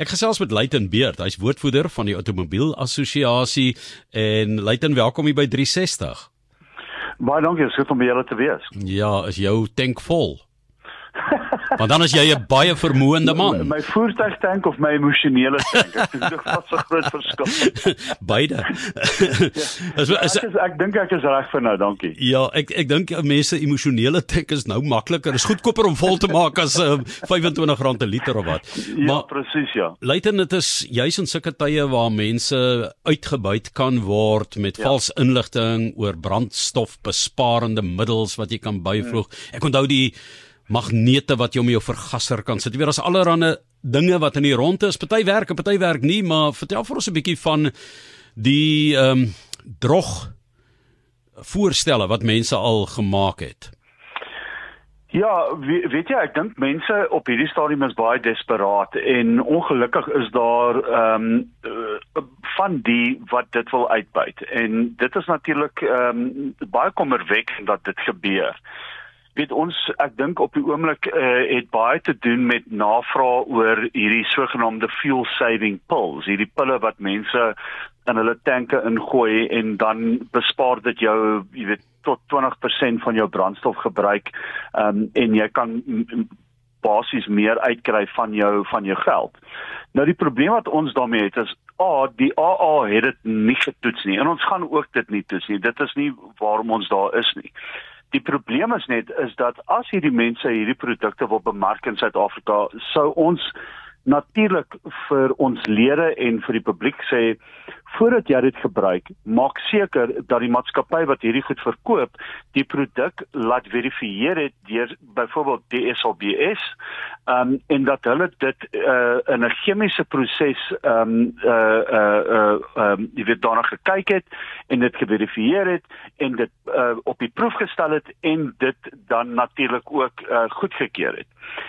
Ek gesels met Luiten Beerd, hy's woordvoerder van die Automobiel Assosiasie en Luiten, welkom hier by 360. Baie dankie, dit is goed om by julle te wees. Ja, is jou tank vol? Want dan is jy 'n baie vermoënde man. My, my voertuigtank of my emosionele tank? Ek dink dit is 'n groot verskil. Beide. ja, is, is, ek is, ek dink ek is reg vir nou, dankie. Ja, ek ek dink mense emosionele tank is nou makliker. Is goedkoper om vol te maak as uh, R25 'n liter of wat. Ja, maar presies ja. Luiten dit is juis in sulke tye waar mense uitgebuit kan word met ja. vals inligting oor brandstofbesparende middels wat jy kan byvoeg. Hmm. Ek onthou die magnete wat jy om jou vergaser kan sit. Jy weet daar's allerlei dinge wat in die rondte is. Party werk en party werk nie, maar vertel vir ons 'n bietjie van die ehm um, drog voorstelle wat mense al gemaak het. Ja, weet jy, ek dink mense op hierdie stadium is baie desperaat en ongelukkig is daar ehm um, van die wat dit wil uitbuit. En dit is natuurlik ehm um, baie kommerwekkend dat dit gebeur weet ons ek dink op die oomblik uh, het baie te doen met navraag oor hierdie sogenaamde fuel saving pills hierdie pille wat mense in hulle tanke ingooi en dan bespaar dit jou jy weet tot 20% van jou brandstofgebruik um, en jy kan basies meer uitkry van jou van jou geld. Nou die probleem wat ons daarmee het is A die AA het dit nie getoets nie en ons gaan ook dit nie toets nie. Dit is nie waarom ons daar is nie. Die probleem is net is dat as hierdie mense hierdie produkte wil bemark in Suid-Afrika, sou ons natuurlik vir ons lede en vir die publiek sê voordat jy dit gebruik, maak seker dat die maatskappy wat hierdie goed verkoop, die produk laat verifieer het deur byvoorbeeld DSLBS, ehm um, en dat hulle dit uh, in 'n chemiese proses ehm um, uh uh uh ehm um, jy weet daarna gekyk het en dit geverifieer het en dit uh, op die proef gestel het en dit dan natuurlik ook uh, goedgekeur het.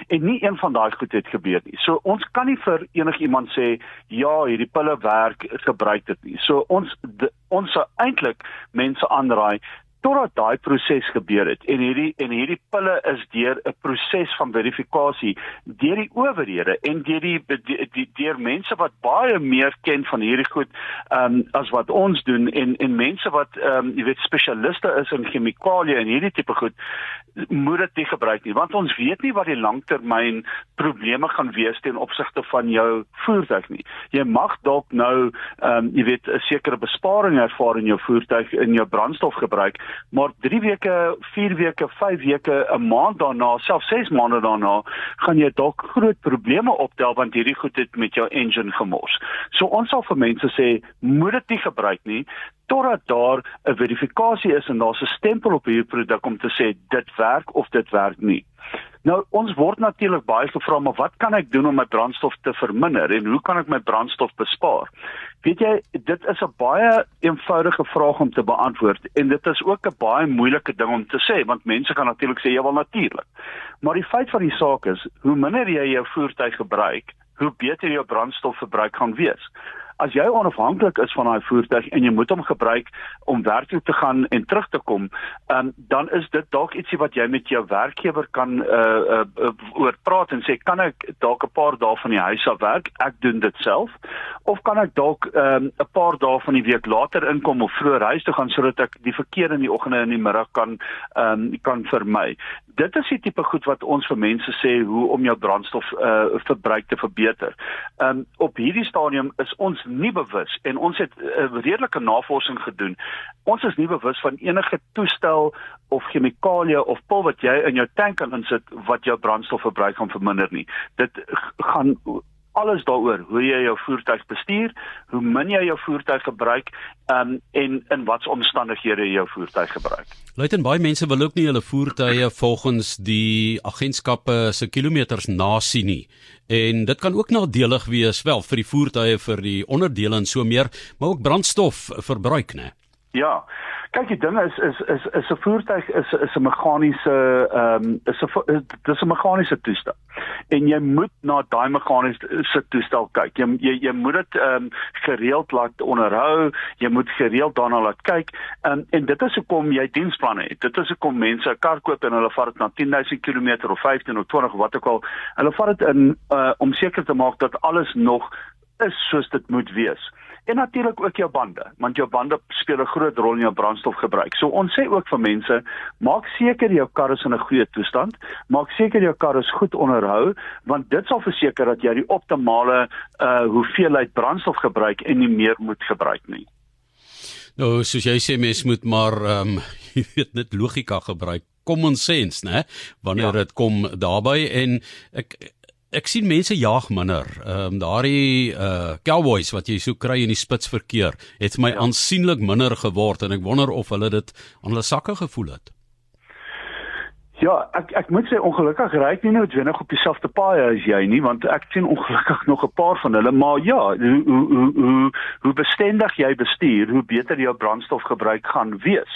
En nie een van daai goed het gebeur nie. So ons kan nie vir enigiemand sê ja, hierdie pille werk, gebruik dit nie. So ons de, ons sou eintlik mense aanraai totdat daai proses gebeur het en hierdie en hierdie pille is deur 'n proses van verifikasie deur die owerhede en deur die, die, die deur mense wat baie meer ken van hierdie goed um, as wat ons doen en en mense wat um, jy weet spesialiste is in chemikalieë en hierdie tipe goed moet dit nie gebruik nie want ons weet nie wat die langtermyn probleme gaan wees ten opsigte van jou voertuig nie. Jy mag dalk nou um, jy weet 'n sekere besparing ervaar in jou voertuig in jou brandstofgebruik, maar 3 weke, 4 weke, 5 weke, 'n maand daarna, selfs 6 maande daarna, gaan jy dalk groot probleme optel want hierdie goed het met jou engine gemors. So ons sal vir mense sê, moet dit nie gebruik nie totdat daar 'n verifikasie is en daar's 'n stempel op hierdie produk om te sê dit werk of dit werk nie. Nou ons word natuurlik baie gevra maar wat kan ek doen om my brandstof te verminder en hoe kan ek my brandstof bespaar? Weet jy, dit is 'n baie eenvoudige vraag om te beantwoord en dit is ook 'n baie moeilike ding om te sê want mense kan natuurlik sê ja wel natuurlik. Maar die feit van die saak is, hoe minder jy jou voertuig gebruik, hoe beter jou brandstofverbruik gaan wees as jy onafhanklik is van daai voertuig en jy moet hom gebruik om werk toe te gaan en terug te kom, um, dan is dit dalk ietsie wat jy met jou werkgewer kan uh, uh, uh, oor praat en sê kan ek dalk 'n paar dae van die huis af werk? Ek doen dit self of kan ek dalk ehm, 'n um, paar dae van die week later inkom of vroeër huis toe gaan sodat ek die verkeer in die oggende en die middag kan um, kan vermy dit is die tipe goed wat ons vir mense sê hoe om jou brandstof uh, verbruik te verbeter. Um op hierdie stadium is ons nie bewus en ons het 'n uh, redelike navorsing gedoen. Ons is nie bewus van enige toestel of chemikalie of pil wat jy in jou tank kan insit wat jou brandstofverbruik gaan verminder nie. Dit gaan alles daaroor hoe jy jou voertuig bestuur, hoe min jy jou voertuig gebruik um, en in watter omstandighede jy jou voertuig gebruik. Luiten baie mense wil ook nie hulle voertuie volgens die agentskappe se kilometers nasien nie. En dit kan ook nadelig wees wel vir die voertuie vir die onderdele en so meer, maar ook brandstof verbruik, né? Ja. Kyk, die ding is is is is 'n voertuig is is 'n meganiese ehm um, is 'n dis 'n meganiese toestel. En jy moet na daai meganiese toestel kyk. Jy jy, jy moet dit ehm um, gereeld laat onderhou. Jy moet gereeld daarna laat kyk. Um, en dit is hoekom jy diensplanne het. Dit is hoekom mense 'n kar koop en hulle vat dit na 10000 km of 15 of 20 of wat ook al. Hulle vat dit in uh, om seker te maak dat alles nog is soos dit moet wees. En natuurlik ook jou bande, want jou bande speel 'n groot rol in jou brandstofgebruik. So ons sê ook vir mense, maak seker jou kar is in 'n goeie toestand, maak seker jou kar is goed onderhou, want dit sal verseker dat jy die optimale uh hoeveelheid brandstof gebruik en nie meer moet gebruik nie. Nou, soos jy sê mens moet maar ehm um, jy weet net logika gebruik, common sense, né? Wanneer ja. dit ja. kom daarbey en ek ek sien mense jag minder. Ehm um, daardie uh cowboys wat jy so kry in die spitsverkeer het my ja. aansienlik minder geword en ek wonder of hulle dit aan hulle sakke gevoel het. Ja, ek ek moet sê ongelukkig ry ek nie noodwendig op dieselfde paaie as jy nie, want ek sien ongelukkig nog 'n paar van hulle, maar ja, hoe hoe hoe hoe bestendig jy bestuur, hoe beter jou brandstofgebruik gaan wees.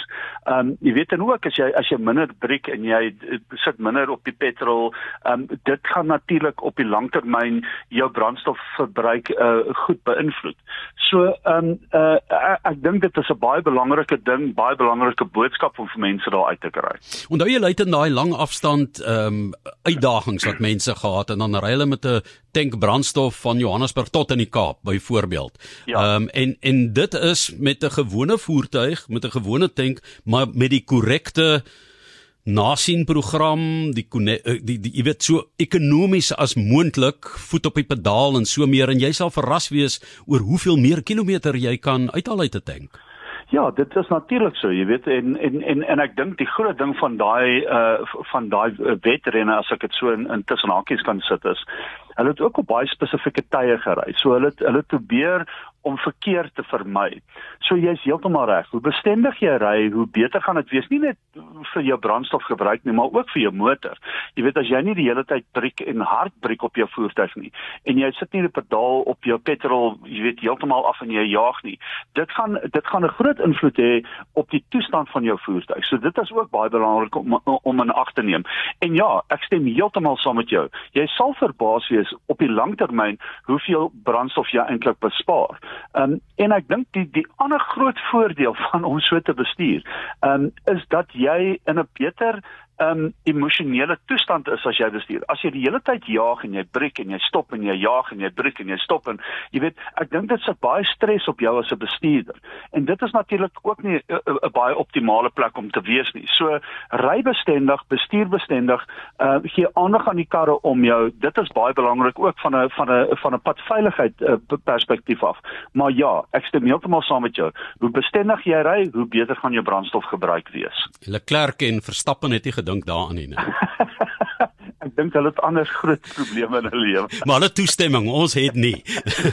Ehm um, jy weet dan ook as jy as jy minder breek en jy sit minder op die petrol, ehm um, dit gaan natuurlik op die langtermyn jou brandstofverbruik uh goed beïnvloed. So ehm um, uh ek, ek dink dit is 'n baie belangrike ding, baie belangrike boodskap om vir mense daar uit te kry. Onthou jy lei dit lang afstand ehm um, uitdagings wat mense gehad en dan ry hulle met 'n tank brandstof van Johannesburg tot in die Kaap byvoorbeeld. Ja. Ehm ja. um, en en dit is met 'n gewone voertuig, met 'n gewone tank, maar met die korrekte nasien program, die eh, die die jy weet so ekonomies as moontlik voet op die pedaal en so meer en jy sal verras wees oor hoeveel meer kilometer jy kan uithaal uit 'n tank. Ja, dit is natuurlik so, jy weet en en en en ek dink die groot ding van daai uh van daai wedrenne as ek dit so in, in tussen hakies kan sit is, hulle het ook op baie spesifieke tye gery. So hulle het, hulle probeer om verkeer te vermy. So jy's heeltemal reg. Hoe bestendig jy ry, hoe beter gaan dit wees nie net vir jou brandstofgebruik nie, maar ook vir jou motor. Jy weet as jy nie die hele tyd breek en hard breek op jou voertuig nie en jy sit nie die pedaal op jou petrol, jy weet heeltemal af en jy jaag nie. Dit gaan dit gaan 'n groot invloed hê op die toestand van jou voertuig. So dit is ook baie belangrik om om in ag te neem. En ja, ek stem heeltemal saam met jou. Jy sal verbaas wees op die langtermyn hoeveel brandstof jy eintlik bespaar. Ehm um, en ek dink die die ander groot voordeel van om so te bestuur, ehm um, is dat jy in 'n beter um emosionele toestand is as jy bestuur. As jy die hele tyd jaag en jy breek en jy stop en jy jaag en jy breek en jy stop en jy weet, ek dink dit sit baie stres op jou as 'n bestuurder. En dit is natuurlik ook nie 'n baie optimale plek om te wees nie. So ry bestendig, bestuur bestendig, uh gee aandag aan die karre om jou. Dit is baie belangrik ook van 'n van 'n van 'n padveiligheid uh, perspektief af. Maar ja, ek stem heeltemal saam met jou. Hoe bestendig jy ry, hoe beter gaan jou brandstofgebruik wees. Leclerc en Verstappen het dunk daar aan nie. ek dink hulle het anders groot probleme in hulle lewe. maar hulle toestemming, ons het nie.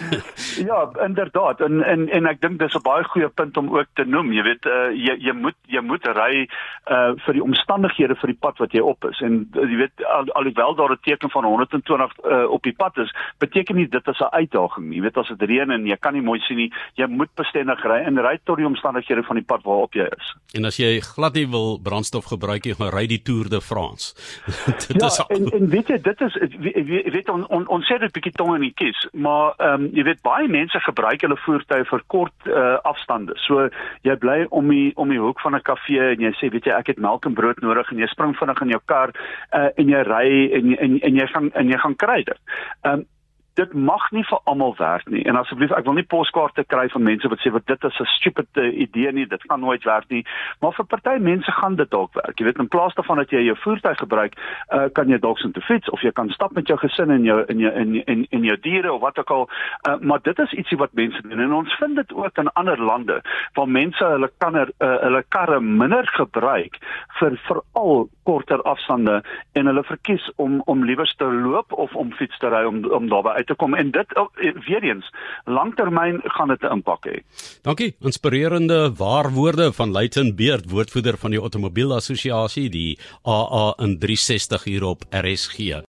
ja, inderdaad. En en en ek dink dis 'n baie goeie punt om ook te noem. Jy weet, uh, jy jy moet jy moet ry uh vir die omstandighede vir die pad wat jy op is. En uh, jy weet al, alhoewel daar 'n teken van 120 uh, op die pad is, beteken nie dit is 'n uitdaging nie. Jy weet as dit reën en jy kan nie mooi sien nie, jy moet bestendig ry en ry tot die omstandighede van die pad waarop jy is. En as jy glad nie wil brandstof gebruik nie, gaan ry die Tour de France. dit ja, is en, en weet jy dit is weet, weet on, on, ons sê dit bietjie tong in die kies maar ehm um, jy weet baie mense gebruik hulle voertuie vir kort uh, afstande. So jy bly om die om die hoek van 'n kafee en jy sê weet jy ek het melk en brood nodig en jy spring vinnig in jou kar uh, en jy ry en, en en jy gaan en jy gaan kry dit. Ehm um, dit mag nie vir almal werk nie. En asseblief, ek wil nie poskaarte kry van mense wat sê wat dit is 'n stupid idee nie, dit gaan nooit werk nie. Maar vir party mense gaan dit dalk werk. Jy weet, in plaas daarvan dat jy jou voertuig gebruik, uh, kan jy dalk sin te fiets of jy kan stap met jou gesin en jou in jou in in in jou diere of wat ook al. Uh, maar dit is ietsie wat mense doen en ons vind dit ook in ander lande waar mense hulle kan er, uh, hulle karre minder gebruik vir veral korter afstande en hulle verkies om om liewer te loop of om fiets te ry om om daarby uit te kom en dit oh, weer eens langtermyn gaan dit 'n impak hê. Dankie, inspirerende waarwoorde van Luitenant Beerd, woordvoerder van die Automobiel Assosiasie, die AA in 360 hier op RSG.